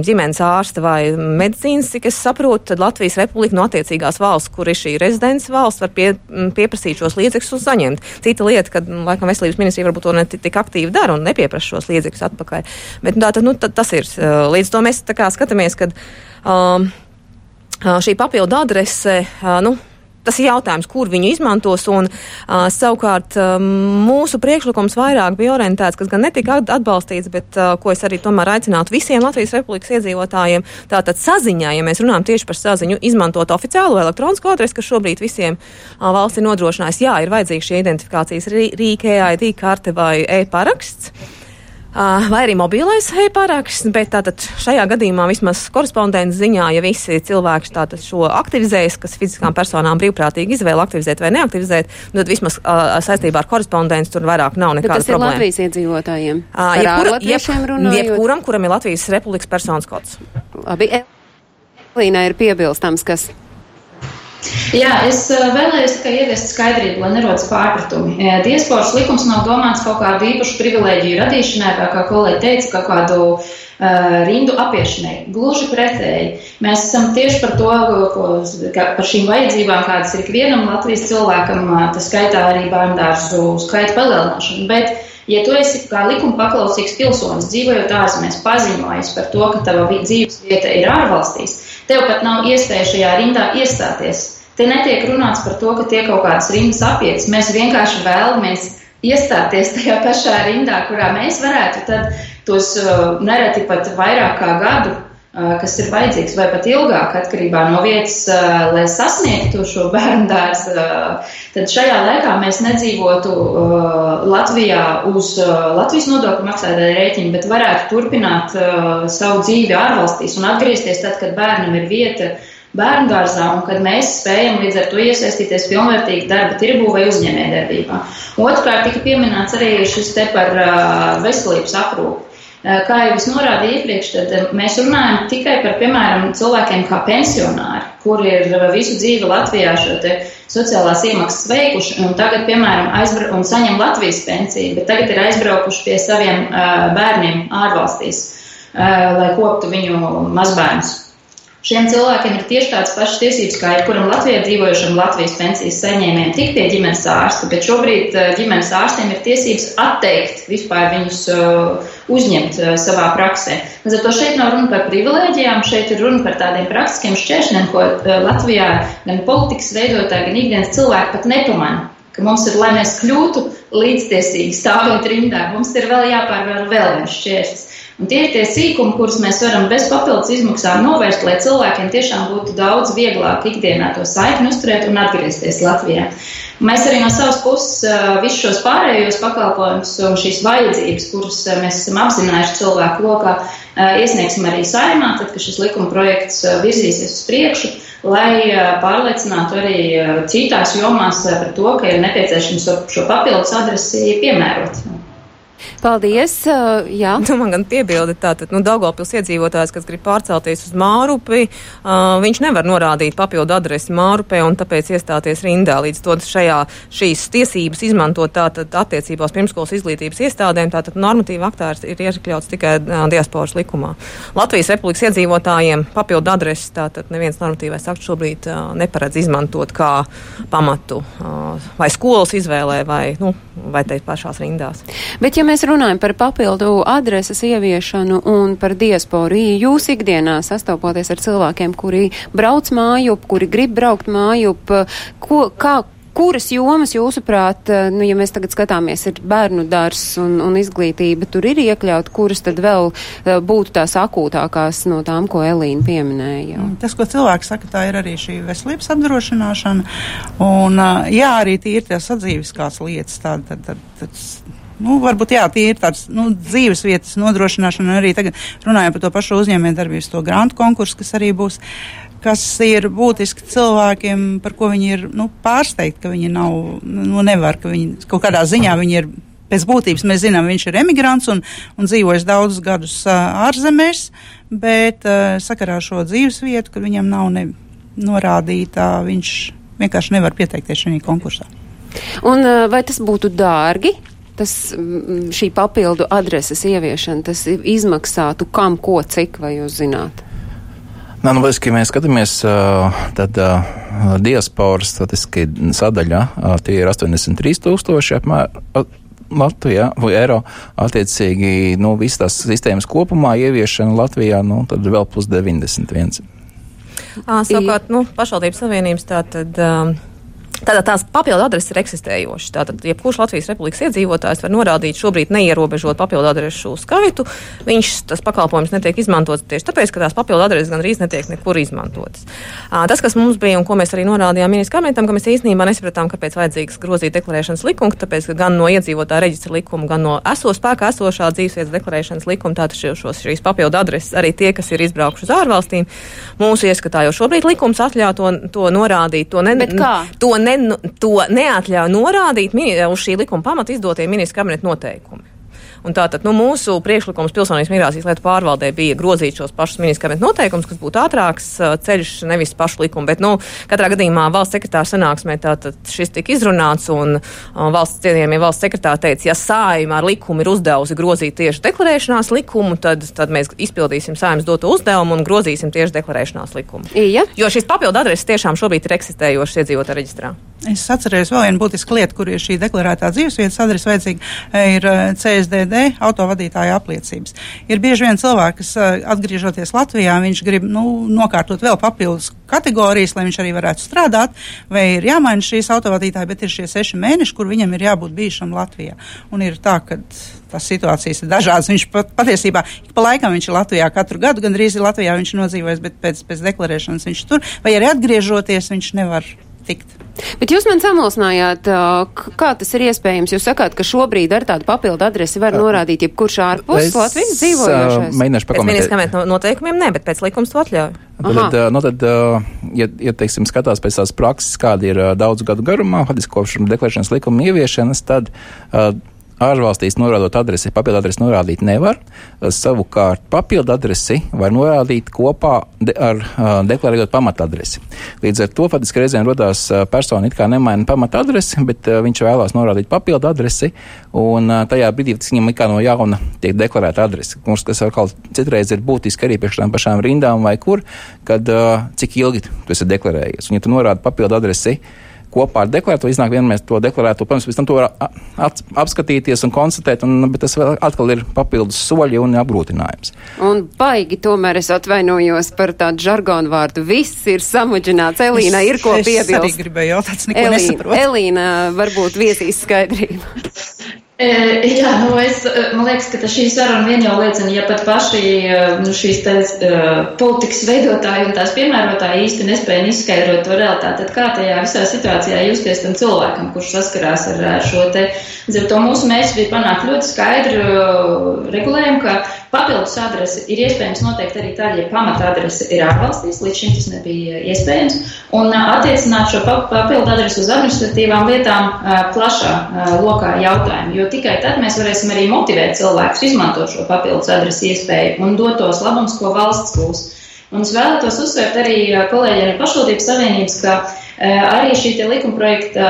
ģimenes ārsta vai medicīnas, cik es saprotu, tad Latvijas Republika no attiecīgās valsts, kur ir šī rezidents valsts, var pie, pieprasīt šos līdzekļus un saņemt. Cita lieta, ka, laikam, veselības ministrija varbūt to ne tik aktīvi dara un nepieprasa šos līdzekļus atpakaļ. Bet tā, tad, nu, tad, tas ir. Līdz to mēs skatāmies, kad um, šī papildu adrese, uh, nu, tas ir jautājums, kur viņu izmantos. Un, uh, savukārt uh, mūsu priekšlikums vairāk bija orientēts, kas gan netika atbalstīts, bet uh, ko es arī tomēr aicinātu visiem Latvijas Republikas iedzīvotājiem. Tātad saziņā, ja mēs runājam tieši par saziņu, izmantot oficiālo elektronisko adresi, kas šobrīd visiem uh, valsts ir nodrošinājis. Jā, ir vajadzīga šī identifikācijas rīka, EID karte vai e-paraksts. Vai arī mobilais e-paraksts, bet tātad šajā gadījumā vismaz korespondents ziņā, ja visi cilvēki tātad šo aktivizējas, kas fiziskām personām brīvprātīgi izvēle aktivizēt vai neaktivizēt, nu, tad vismaz uh, saistībā ar korespondents tur vairāk nav nekāda bet tas problēma. ir Latvijas iedzīvotājiem. Uh, jebkura, jeb, jebkuram, kuram ir Latvijas Republikas personas kods. Labi, Elīna ir piebilstams, kas. Jā, es eh, vēlējos tikai ieviest skaidrību, lai nerodas pārpratumi. Eh, Diasporas likums nav domāts kaut kādu īpašu privilēģiju radīšanai, vai kā kolēģi teica, kaut kādu uh, rindu apiešanai. Gluži pretēji. Mēs esam tieši par to, ko, par šīm vajadzībām, kādas ir ikvienam Latvijas cilvēkam, tas skaitā arī bērndārzu skaitu palielināšanu. Bet, ja tu esi kā likuma paklausīgs pilsonis, dzīvojot ārzemēs, paziņojis par to, ka tava dzīves vieta ir ārvalstīs, tev pat nav iespēja šajā rindā iestāties. Te netiek runāts par to, ka tiek kaut kādas rindas apietas. Mēs vienkārši vēlamies iestāties tajā pašā rindā, kurā mēs varētu tad tos uh, nereti pat vairāk kā gadu, uh, kas ir vajadzīgs, vai pat ilgāk, atkarībā no vietas, uh, lai sasniegtu šo bērnu dārzu. Tad šajā laikā mēs nedzīvotu Latvijā uz Latvijas nodokļu maksātāju rēķinu, bet varētu turpināt savu dzīvi ārvalstīs un atgriezties tad, kad bērnam ir vieta bērnu dārzā un kad mēs spējam līdz ar to iesaistīties pilnvērtīgi darba tirgu vai uzņēmējdarbībā. Otrkārt, tika pieminēts arī šis te par veselības aprūpi. Kā jau es norādīju iepriekš, tad mēs runājam tikai par, piemēram, cilvēkiem kā pensionāri, kuri ir visu dzīvi Latvijā šo te sociālās iemaksas veikuši un tagad, piemēram, aizbra un saņem Latvijas pensiju, bet tagad ir aizbraukuši pie saviem bērniem ārvalstīs, lai koptu viņu mazbērnus. Šiem cilvēkiem ir tieši tādas pašas tiesības kā jebkuram Latvijā dzīvojušam Latvijas pensijas saņēmējiem tik pie ģimenes ārsta, bet šobrīd ģimenes ārstiem ir tiesības atteikt vispār viņus uzņemt savā praksē. Līdz ar to šeit nav runa par privilēģijām, šeit ir runa par tādiem praktiskiem šķēršļiem, ko Latvijā gan politikas veidotāji, gan ikdienas cilvēki pat nepamana. Ka mums ir, lai mēs kļūtu līdztiesīgi stāvot rindā, mums ir vēl jāpārvar vēl viens šķērslis. Un tie ir tie sīkumi, kurus mēs varam bez papildus izmaksām novērst, lai cilvēkiem tiešām būtu daudz vieglāk ikdienā to saikni uzturēt un atgriezties Latvijā. Mēs arī no savas puses visus šos pārējos pakalpojumus un šīs vajadzības, kuras mēs esam apzinājuši cilvēku lokā, iesniegsim arī saimā, tad, kad šis likuma projekts virzīsies uz priekšu, lai pārliecinātu arī citās jomās par to, ka ir nepieciešams šo papildus adresi piemērot. Paldies! Uh, jā, nu, man gan piebildi tātad, nu, Daugavpils iedzīvotājs, kas grib pārcelties uz Mārupi, uh, viņš nevar norādīt papildu adresi Mārupē un tāpēc iestāties rindā. Līdz to šajā šīs tiesības izmantot tātad attiecībās pirmskolas izglītības iestādēm, tātad normatīva aktā ir iekļauts tikai uh, diasporas likumā. Latvijas republikas iedzīvotājiem papildu adresi tātad neviens normatīvais akts šobrīd uh, neparedz izmantot kā pamatu uh, vai skolas izvēlē vai, nu, vai teikt pašās rindās. Bet, ja mēs runājam par papildu adreses ieviešanu un par diasporu, jūs ikdienā sastopoties ar cilvēkiem, kuri brauc mājup, kuri grib braukt mājup, ko, kā, kuras jomas, jūsuprāt, nu, ja mēs tagad skatāmies, ir bērnu dārs un, un izglītība, tur ir iekļaut, kuras tad vēl būtu tās akūtākās no tām, ko Elīna pieminēja? Jau? Tas, ko cilvēks saka, tā ir arī šī veselības apdrošināšana. Un, jā, arī tie ir tās sadzīviskās lietas. Tā, tad, tad, tad, Nu, varbūt jā, tie ir tāds nu, dzīves vietas nodrošināšana, arī tagad runājam par to pašu uzņēmējdarbības, to grantu konkursu, kas arī būs, kas ir būtiski cilvēkiem, par ko viņi ir nu, pārsteigti, ka viņi nav, nu, nevar, ka viņi kaut kādā ziņā viņi ir. Pēc būtības mēs zinām, viņš ir emigrants un, un dzīvojis daudzus gadus uh, ārzemēs, bet uh, sakarā ar šo dzīves vietu, kur viņam nav ne, norādīta, viņš vienkārši nevar pieteikties šajā konkursā. Un vai tas būtu dārgi? Tas, šī papildu adreses ieviešana, tas izmaksātu kam, ko, cik, vai jūs zināt? Nā, nu, ja mēs skatāmies, tad diasporas statistiski sadaļa, tie ir 83,000 apmēram. Latvijā vai eiro attiecīgi nu, visas tās sistēmas kopumā ieviešana Latvijā, nu, tad vēl plus 91. À, savukārt, nu, pašvaldības savienības tātad. Um, Tātad tās papildu adreses ir eksistējošas. Tātad, jebkurš Latvijas Republikas iedzīvotājs var norādīt šobrīd neierobežot papildu adresu skaitu. Viņš tas pakalpojums netiek izmantots tieši tāpēc, ka tās papildu adreses gandrīz netiek nekur izmantotas. Tas, kas mums bija un ko mēs arī norādījām ministra kabinetam, ka mēs īstenībā nesapratām, kāpēc vajadzīgs grozīt deklarēšanas likumu, tāpēc, ka gan no iedzīvotāja reģistra likuma, gan no eso spēkā esošā dzīvesvietas deklarēšanas likuma, tātad šos, šīs papildu adreses arī tie, kas ir izbraukuši uz ārvalstīm, mūsu ieskatā jau šobrīd likums atļauj to, to norādīt. To ne, to ne ne, to neatļauj norādīt uz šī likuma pamata izdotie ministra kabineta noteikumi. Un tātad nu, mūsu priekšlikums pilsonības migrācijas lietu pārvaldē bija grozīt šos pašus ministra noteikumus, kas būtu ātrāks ceļš, nevis pašu likumu. Bet, nu, katrā gadījumā valsts sekretāra sanāksmē tātad šis tika izrunāts, un uh, valsts cienījamie valsts sekretāri teica, ja sājuma ar likumu ir uzdevusi grozīt tieši deklarēšanās likumu, tad, tad mēs izpildīsim sājumas doto uzdevumu un grozīsim tieši deklarēšanās likumu. Ja? Jo šīs papildu adreses tiešām šobrīd ir eksistējošas iedzīvotāju reģistrā. Es atceros vēl vienu būtisku lietu, kur ir šī deklarētā dzīvesvietas adrese vajadzīga, ir CSDD autovadītāja apliecības. Ir bieži vien cilvēki, kas atgriežoties Latvijā, viņš grib nu, nokārtot vēl papildus kategorijas, lai viņš arī varētu strādāt, vai ir jāmaina šīs autovadītāji, bet ir šie seši mēneši, kur viņam ir jābūt bijušam Latvijā. Un ir tā, ka tās situācijas ir dažādas. Viņš pat, patiesībā ik pa laikam viņš ir Latvijā katru gadu, gandrīz ir Latvijā viņš nodzīvojis, bet pēc, pēc deklarēšanas viņš tur, vai arī atgriežoties, viņš nevar tikt. Bet jūs man samulsinājāt, kā tas ir iespējams. Jūs sakāt, ka šobrīd ar tādu papildu adresi var norādīt jebkurš ārpus Latvijas dzīvojošais. Mēģināšu pakomentēt. Pēc no noteikumiem ne, bet pēc likums to atļauj. Tad, nu, tad ja, ja teiksim, skatās pēc tās prakses, kāda ir daudzu gadu garumā, faktiski kopš deklarēšanas likuma ieviešanas, tad uh, ārvalstīs norādot adresi, papildu adresi norādīt nevar. Savukārt papildu adresi var norādīt kopā de, ar uh, deklarējot pamatadresi. Līdz ar to faktiski reizēm rodās uh, persona it kā nemaina pamatadresi, bet viņš vēlās norādīt papildu adresi, un tajā brīdī viņam kā no jauna tiek deklarēta adrese. Kas atkal citreiz ir būtiski arī priekš tām pašām rindām vai kur, kad cik ilgi tu esi deklarējies. Un ja tu norādi papildu adresi, kopā ar deklarēto iznāk vienmēr to deklarēto. Protams, pēc tam to var apskatīties un konstatēt, un, bet tas vēl atkal ir papildus soļi un apgrūtinājums. Un baigi tomēr es atvainojos par tādu žargonu vārdu. Viss ir samudžināts. Elīna ir ko piebilst. Es arī gribēju jautāt, neko Elīna, nesaprotu. Elīna varbūt viesīs skaidrību. Jā, nu es, man liekas, ka šī saruna vien jau liecina, ja pat paši nu, šīs tās, politikas veidotāji un tās piemērotāji īsti nespēja izskaidrot to realitāti, tad kā tajā visā situācijā justies tam cilvēkam, kurš saskarās ar, ar šo te. Līdz ar to mūsu mērķis bija panākt ļoti skaidru regulējumu, ka papildus adresi ir iespējams noteikt arī tad, ja pamata adrese ir ārvalstīs, līdz šim tas nebija iespējams, un attiecināt šo papildu adresi uz administratīvām lietām plašā lokā jautājumu, jo tikai tad mēs varēsim arī motivēt cilvēkus izmantot šo papildus adresi iespēju un dot tos labumus, ko valsts gūs. Un es vēlētos uzsvērt arī kolēģiem no pašvaldības savienības, ka Arī šī likuma projekta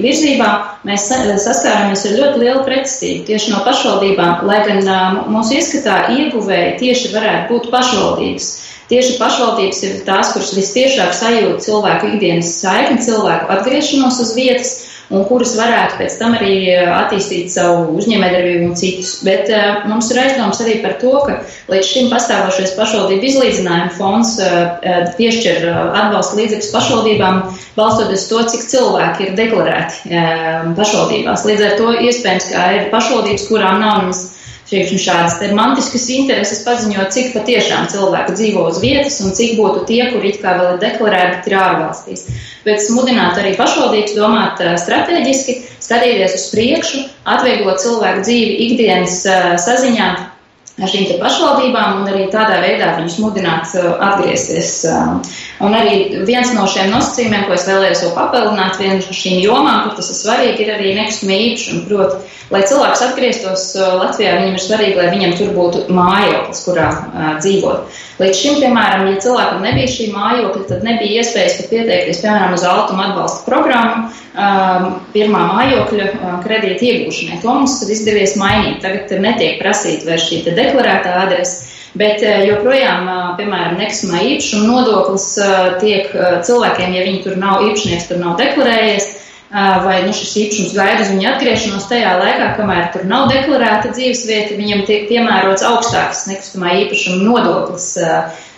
virzībā mēs saskārāmies ar ļoti lielu pretestību tieši no pašvaldībām, lai gan mūsu ieskatā ieguvēji tieši varētu būt pašvaldības. Tieši pašvaldības ir tās, kuras vistiešāk sajūt cilvēku ikdienas saikni, cilvēku atgriešanos uz vietas, un kuras varētu pēc tam arī eh, attīstīt savu uzņēmējdarbību un citus. Bet uh, mums ir aizdoms arī par to, ka līdz šim pastāvošais pašvaldību izlīdzinājuma fonds uh, piešķir uh, atbalsta līdzekļus pašvaldībām, balstoties to, cik cilvēki ir deklarēti pašvaldībās. Līdz ar to iespējams, ka ir pašvaldības, kurām nav nemaz teiksim, šādas romantiskas intereses paziņot, cik patiešām cilvēki dzīvo uz vietas un cik būtu tie, kur it kā vēl ir deklarēti, bet ir ārvalstīs. Bet smudināt arī pašvaldības domāt strateģiski, skatīties uz priekšu, atvieglot cilvēku dzīvi ikdienas saziņā ar šīm pašvaldībām un arī tādā veidā viņus mudināt atgriezties. Un arī viens no šiem nosacījumiem, ko es vēlējos vēl papildināt, viena no šīm jomām, kur tas ir svarīgi, ir arī nekustamie īpašumi. Proti, lai cilvēks atgrieztos Latvijā, viņam ir svarīgi, lai viņam tur būtu mājoklis, kurā uh, dzīvot. Līdz šim, piemēram, ja cilvēkam nebija šī mājokļa, tad nebija iespējas pat pieteikties, piemēram, uz altuma atbalsta programmu pirmā mājokļa uh, kredīta iegūšanai. To mums ir izdevies mainīt. Tagad netiek prasīta vairs šī deklarētā adrese. Bet joprojām, piemēram, nekustamā īpašuma nodoklis tiek cilvēkiem, ja viņi tur nav īpašnieks, tur nav deklarējies, vai nu, šis īpašums gaida uz viņa atgriešanos tajā laikā, kamēr tur nav deklarēta dzīvesvieta, viņam tiek piemērots augstāks nekustamā īpašuma nodoklis.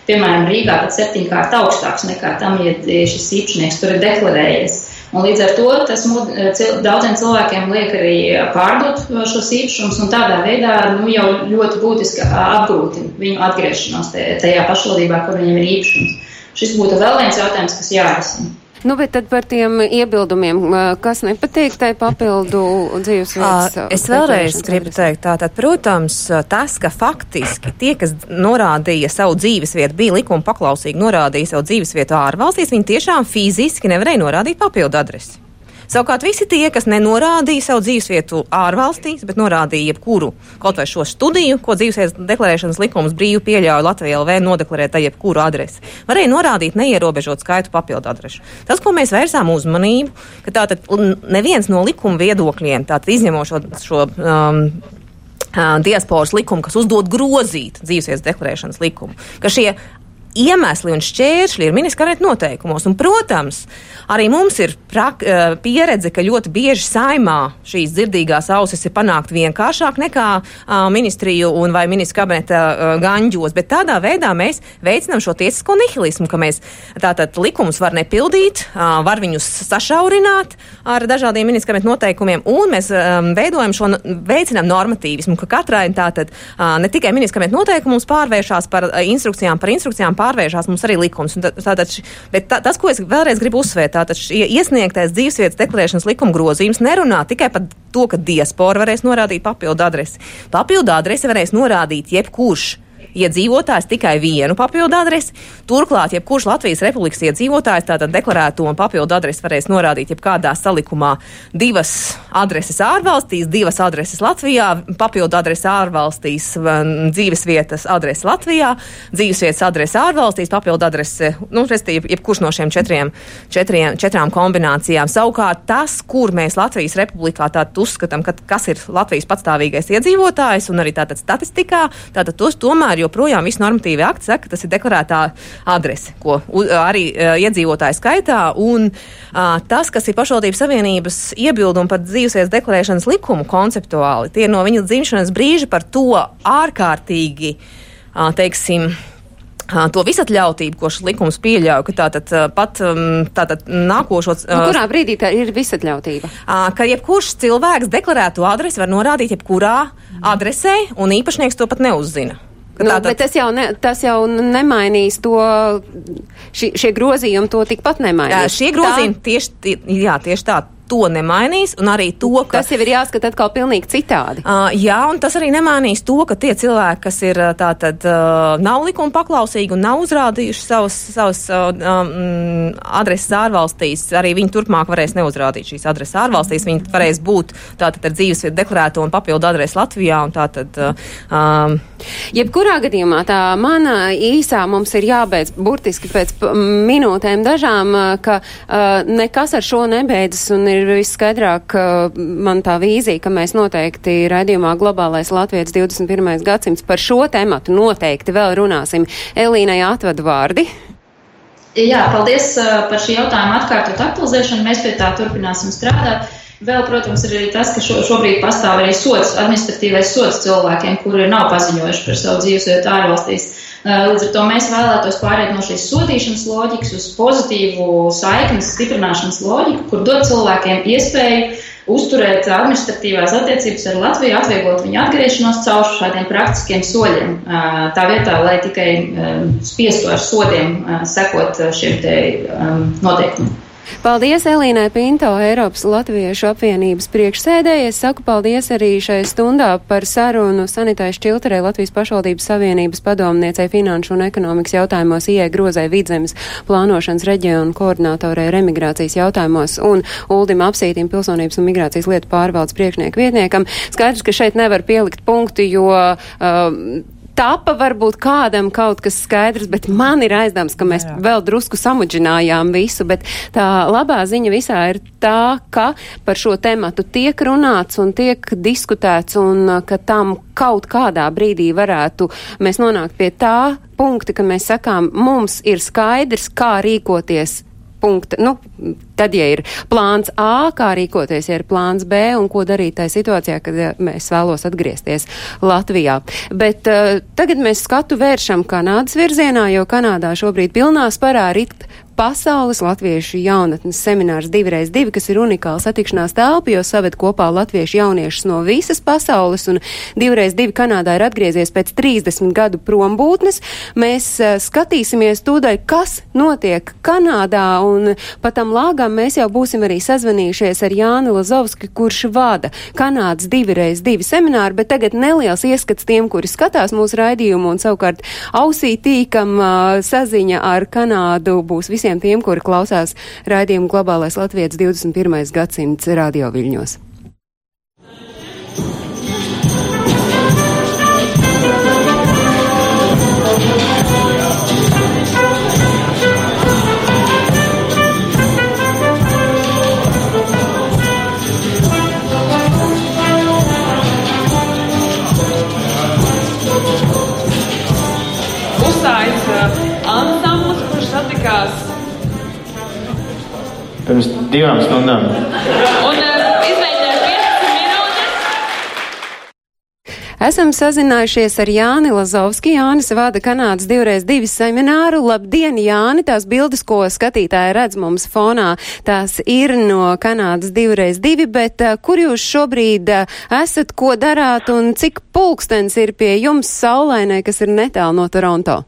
Piemēram, Rīgā pat septiņkārt augstāks nekā tam, ja šis īpašnieks tur ir deklarējies. Un līdz ar to tas mud, cil, daudziem cilvēkiem liek arī pārdot šos īpašumus un tādā veidā nu, jau ļoti būtiski apgrūtina viņu atgriešanos tajā pašvaldībā, kur viņam ir īpašums. Šis būtu vēl viens jautājums, kas jārisina. Nu, bet tad par tiem iebildumiem, kas nepatīk tai papildu dzīvesvietas. Es vēlreiz gribu teikt, tātad, protams, tas, ka faktiski tie, kas norādīja savu dzīvesvietu, bija likuma paklausīgi norādīja savu dzīvesvietu ārvalstīs, viņi tiešām fiziski nevarēja norādīt papildu adresi. Savukārt visi tie, kas nenorādīja savu dzīvesvietu ārvalstīs, bet norādīja jebkuru kaut vai šo studiju, ko dzīvesvietas deklarēšanas likums brīvi pieļauj Latvijā LV nodeklarēt ar jebkuru adresi, varēja norādīt neierobežot skaitu papildu adrešu. Tas, ko mēs vērsām uzmanību, ka tātad neviens no likuma viedokļiem, tātad izņemot šo, šo um, diasporas likumu, kas uzdod grozīt dzīvesvietas deklarēšanas likumu, ka šie iemesli un šķēršļi ir ministra kabineta noteikumos. Un, protams, arī mums ir prak, eh, pieredze, ka ļoti bieži saimā šīs dzirdīgās ausis ir panākt vienkāršāk nekā uh, ministriju un vai ministra kabineta uh, ganģos, bet tādā veidā mēs veicinām šo tiesisko nihilismu, ka mēs tātad likumus var nepildīt, uh, var viņus sašaurināt ar dažādiem ministra kabineta noteikumiem, un mēs um, veidojam šo, veicinām normatīvismu, ka katrai tātad uh, ne tikai ministra kabineta noteikumus pārvēršās par uh, instrukcijām, par instrukcijām, pārvēršas mums arī likums. Tātad, bet tā, tas, ko es vēlreiz gribu uzsvērt, tātad iesniegtais dzīvesvietas deklarēšanas likuma grozījums nerunā tikai par to, ka diaspora varēs norādīt papildu adresi. Papildu adresi varēs norādīt jebkurš iedzīvotājs tikai vienu papildu adresi. Turklāt, jebkurš Latvijas Republikas iedzīvotājs tātad deklarēto un papildu adresi varēs norādīt jebkādā salikumā divas adreses ārvalstīs, divas adreses Latvijā, papildu adresi ārvalstīs, dzīves vietas adrese Latvijā, dzīves vietas adrese ārvalstīs, papildu adrese, nu, restīvi, jebkurš no šiem četriem, četriem, četrām kombinācijām. Savukārt tas, kur mēs Latvijas Republikā tātad uzskatām, ka, kas ir Latvijas patstāvīgais iedzīvotājs un arī tātad statistikā, tātad tos tomēr joprojām viss normatīvi akti saka, ka tas ir deklarētā adrese, ko arī uh, iedzīvotāji skaitā. Un uh, tas, kas ir pašvaldības savienības iebildumi par dzīvesvietas deklarēšanas likumu konceptuāli, tie ir no viņa dzimšanas brīža par to ārkārtīgi, uh, teiksim, to visatļautību, ko šis likums pieļauj, ka tātad pat tātad nākošos. Nu, kurā brīdī tā ir visatļautība? Ka jebkurš cilvēks deklarētu adresi var norādīt jebkurā adresē, un īpašnieks to pat neuzzina. Nu, tātad... Bet tas jau, ne, tas jau nemainīs to, ši, šie grozījumi to tikpat nemainīs. Jā, šie grozījumi tā... tieši, tie, jā, tieši tā to nemainīs, un arī to, ka. Tas jau ir jāskata atkal pilnīgi citādi. Uh, jā, un tas arī nemainīs to, ka tie cilvēki, kas ir tātad uh, nav likuma paklausīgi un nav uzrādījuši savus, savus uh, um, adreses ārvalstīs, arī viņi turpmāk varēs neuzrādīt šīs adreses ārvalstīs. Viņi varēs būt tātad ar dzīvesvietu deklarēto un papildu adresi Latvijā. Un tātad, uh, um, Jebkurā gadījumā tā mana īsā mums ir jābeidz burtiski pēc minūtēm dažām, ka uh, nekas ar šo nebeidzas un ir viskaidrāk uh, man tā vīzija, ka mēs noteikti raidījumā Globālais Latvijas 21. gadsimts par šo tematu noteikti vēl runāsim. Elīnai atvadu vārdi. Jā, paldies par šī jautājuma atkārtot aktualizēšanu. Mēs pie tā turpināsim strādāt. Vēl, protams, ir arī tas, ka šo, šobrīd pastāv arī sots, administratīvais sots cilvēkiem, kuri nav paziņojuši par savu dzīvesvietu ārvalstīs. Līdz ar to mēs vēlētos pāriet no šīs sodīšanas loģikas uz pozitīvu saiknes stiprināšanas loģiku, kur dod cilvēkiem iespēju uzturēt administratīvās attiecības ar Latviju, atvieglot viņu atgriešanos caur šādiem praktiskiem soļiem. Tā vietā, lai tikai spiestu ar sodiem sekot šiem te noteikumiem. Paldies Elīnai Pinto, Eiropas Latviešu apvienības priekšsēdēji. Es saku paldies arī šai stundā par sarunu sanitāšu čilterē Latvijas pašvaldības savienības padomniecei finanšu un ekonomikas jautājumos IE grozai vidzemes plānošanas reģionu koordinātorei remigrācijas jautājumos un Uldim Apsītim pilsonības un migrācijas lietu pārvaldes priekšnieku vietniekam. Skaidrs, ka šeit nevar pielikt punktu, jo uh, tapa varbūt kādam kaut kas skaidrs, bet man ir aizdams, ka mēs jā, jā. vēl drusku samudžinājām visu, bet tā labā ziņa visā ir tā, ka par šo tematu tiek runāts un tiek diskutēts un uh, ka tam kaut kādā brīdī varētu mēs nonākt pie tā punkta, ka mēs sakām, mums ir skaidrs, kā rīkoties punkta. Nu, tad, ja ir plāns A, kā rīkoties, ja ir plāns B un ko darīt tajā situācijā, kad mēs vēlos atgriezties Latvijā. Bet uh, tagad mēs skatu vēršam Kanādas virzienā, jo Kanādā šobrīd pilnā sparā rit pasaules latviešu jaunatnes seminārs divreiz divi, kas ir unikāls satikšanās telpa, jo saved kopā latviešu jauniešus no visas pasaules, un divreiz divi Kanādā ir atgriezies pēc 30 gadu prombūtnes. Mēs uh, skatīsimies tūdaļ, kas notiek Kanādā, un patam lāgam mēs jau būsim arī sazvanījušies ar Jāni Lazovski, kurš vada Kanādas divreiz divi semināru, bet tagad neliels ieskats tiem, kuri skatās mūsu raidījumu, un savukārt ausī tīkam uh, saziņa ar Kanādu būs visiem visiem tiem, kuri klausās raidījumu globālais Latvijas 21. gadsimts radio viļņos. Pirms divām stundām. Un izmēģināju 15 minūtes. Esam sazinājušies ar Jāni Lazovski. Jānis vada Kanādas divreiz divi semināru. Labdien, Jāni! Tās bildes, ko skatītāji redz mums fonā, tās ir no Kanādas divreiz divi, bet uh, kur jūs šobrīd uh, esat, ko darāt un cik pulkstens ir pie jums saulainē, kas ir netālu no Toronto?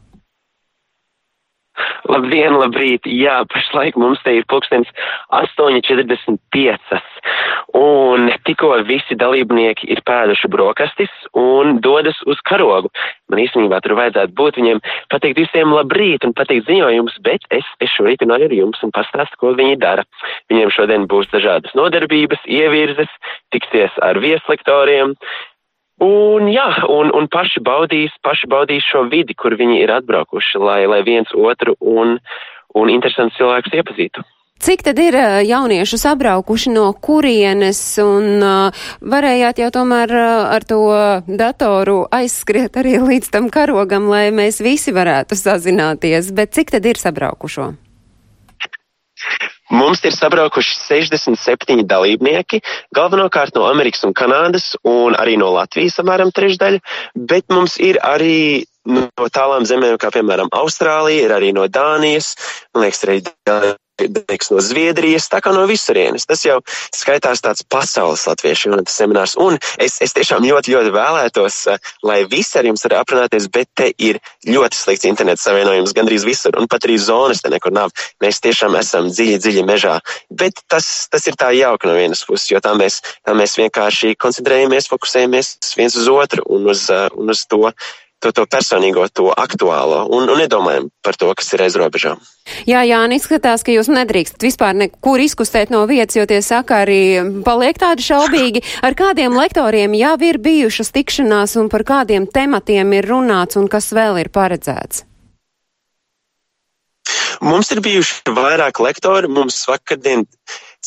Labdien, labrīt! Jā, pašlaik mums te ir pulkstens 8.45. Un tikko visi dalībnieki ir pēduši brokastis un dodas uz karogu. Man īstenībā tur vajadzētu būt viņiem, pateikt visiem labrīt un pateikt ziņojumus, bet es, es šorīt runāju ar jums un pastāstu, ko viņi dara. Viņiem šodien būs dažādas nodarbības, ievirzes, tiksies ar vieslektoriem, Un jā, un, un paši baudīs, paši baudīs šo vidi, kur viņi ir atbraukuši, lai, lai viens otru un, un interesants cilvēkus iepazītu. Cik tad ir jaunieši sabraukuši no kurienes un uh, varējāt jau tomēr uh, ar to datoru aizskriet arī līdz tam karogam, lai mēs visi varētu sazināties, bet cik tad ir sabraukušo? Mums ir sabraukuši 67 dalībnieki, galvenokārt no Amerikas un Kanādas, un arī no Latvijas apmēram trešdaļa, bet mums ir arī no tālām zemēm, kā piemēram Austrālija, ir arī no Dānijas, man liekas, arī teiks, no Zviedrijas, tā kā no visurienes. Tas jau skaitās tāds pasaules latviešu jūnata seminārs. Un es, es tiešām ļoti, ļoti vēlētos, eh, lai visi ar jums var aprunāties, bet te ir ļoti slikts internets savienojums gandrīz visur, un pat arī zonas te nekur nav. Mēs tiešām esam dziļi, dziļi mežā. Bet tas, tas ir tā jauka no vienas puses, jo tā mēs, tā mēs vienkārši koncentrējamies, fokusējamies viens uz otru un uz, eh, un uz to to, to personīgo, to aktuālo un, un nedomājam par to, kas ir aiz robežām. Jā, jā, un izskatās, ka jūs nedrīkstat vispār nekur izkustēt no vietas, jo tie sakari paliek tādi šaubīgi. Ar kādiem lektoriem jau ir bijušas tikšanās un par kādiem tematiem ir runāts un kas vēl ir paredzēts? Mums ir bijuši vairāk lektori. Mums vakardien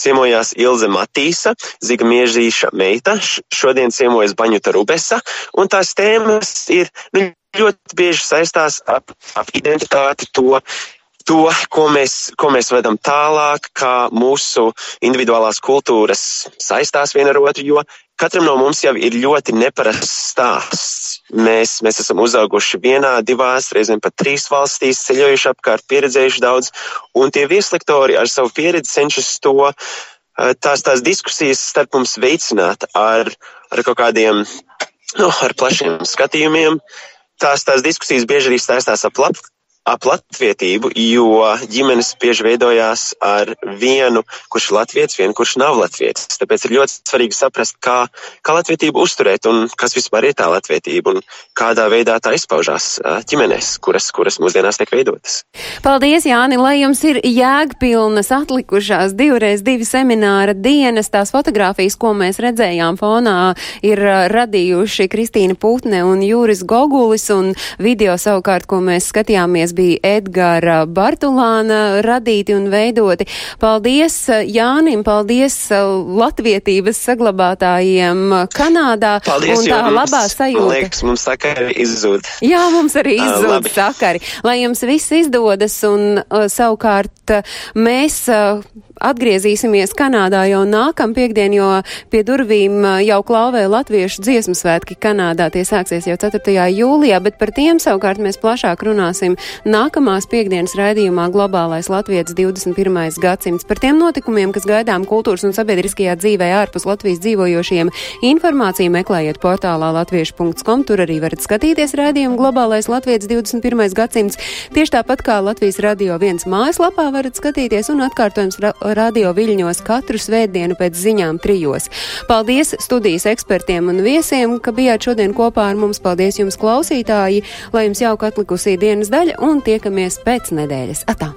ciemojās Ilze Matīsa, Ziga Miežīša meita, šodien ciemojas Baņuta Rubesa, un tās tēmas ir nu, ļoti bieži saistās ap, ap identitāti, to, to, ko mēs, ko mēs vedam tālāk, kā mūsu individuālās kultūras saistās viena ar otru, jo katram no mums jau ir ļoti neparasts stāsts. Mēs, mēs esam uzauguši vienā, divās, reizēm pat trīs valstīs, ceļojuši apkārt, pieredzējuši daudz, un tie vieslektori ar savu pieredzi cenšas to, eh, tās, tās diskusijas starp mums veicināt ar, ar kaut kādiem, nu, ar plašiem skatījumiem. Tās, tās diskusijas bieži arī saistās ap ap latvietību, jo ģimenes bieži veidojās ar vienu, kurš ir latviets, vienu, kurš nav latviets. Tāpēc ir ļoti svarīgi saprast, kā, kā latvietību uzturēt un kas vispār ir tā latvietība un kādā veidā tā izpaužās ģimenēs, kuras, kuras mūsdienās tiek veidotas. Paldies, Jāni, lai jums ir jēgpilnas atlikušās divreiz divi semināra dienas. Tās fotogrāfijas, ko mēs redzējām fonā, ir radījuši Kristīna Putne un Jūris Gogulis un video savukārt, ko mēs skatījāmies kas bija Edgara Bartulāna radīti un veidoti. Paldies Jānim, paldies latvietības saglabātājiem Kanādā. Paldies, un tā jums, labā sajūta. Liekas, mums sakari izzūd. Jā, mums arī izzūd uh, sakari. Lai jums viss izdodas un uh, savukārt mēs uh, atgriezīsimies Kanādā jau nākam piekdien, jo pie durvīm jau klauvē latviešu dziesmu svētki Kanādā. Tie sāksies jau 4. jūlijā, bet par tiem savukārt mēs plašāk runāsim nākamās piekdienas raidījumā Globālais Latvijas 21. gadsimts. Par tiem notikumiem, kas gaidām kultūras un sabiedriskajā dzīvē ārpus Latvijas dzīvojošiem, informāciju meklējiet portālā latviešu.com. Tur arī varat skatīties raidījumu Globālais Latvijas 21. gadsimts. Tieši tāpat kā Latvijas radio viens mājaslapā varat skatīties un atkārtojums radio viļņos katru svētdienu pēc ziņām trijos. Paldies studijas ekspertiem un viesiem, ka bijāt šodien kopā ar mums. Paldies jums, klausītāji, lai jums jauka atlikusī dienas daļa un tiekamies pēc nedēļas. Atā!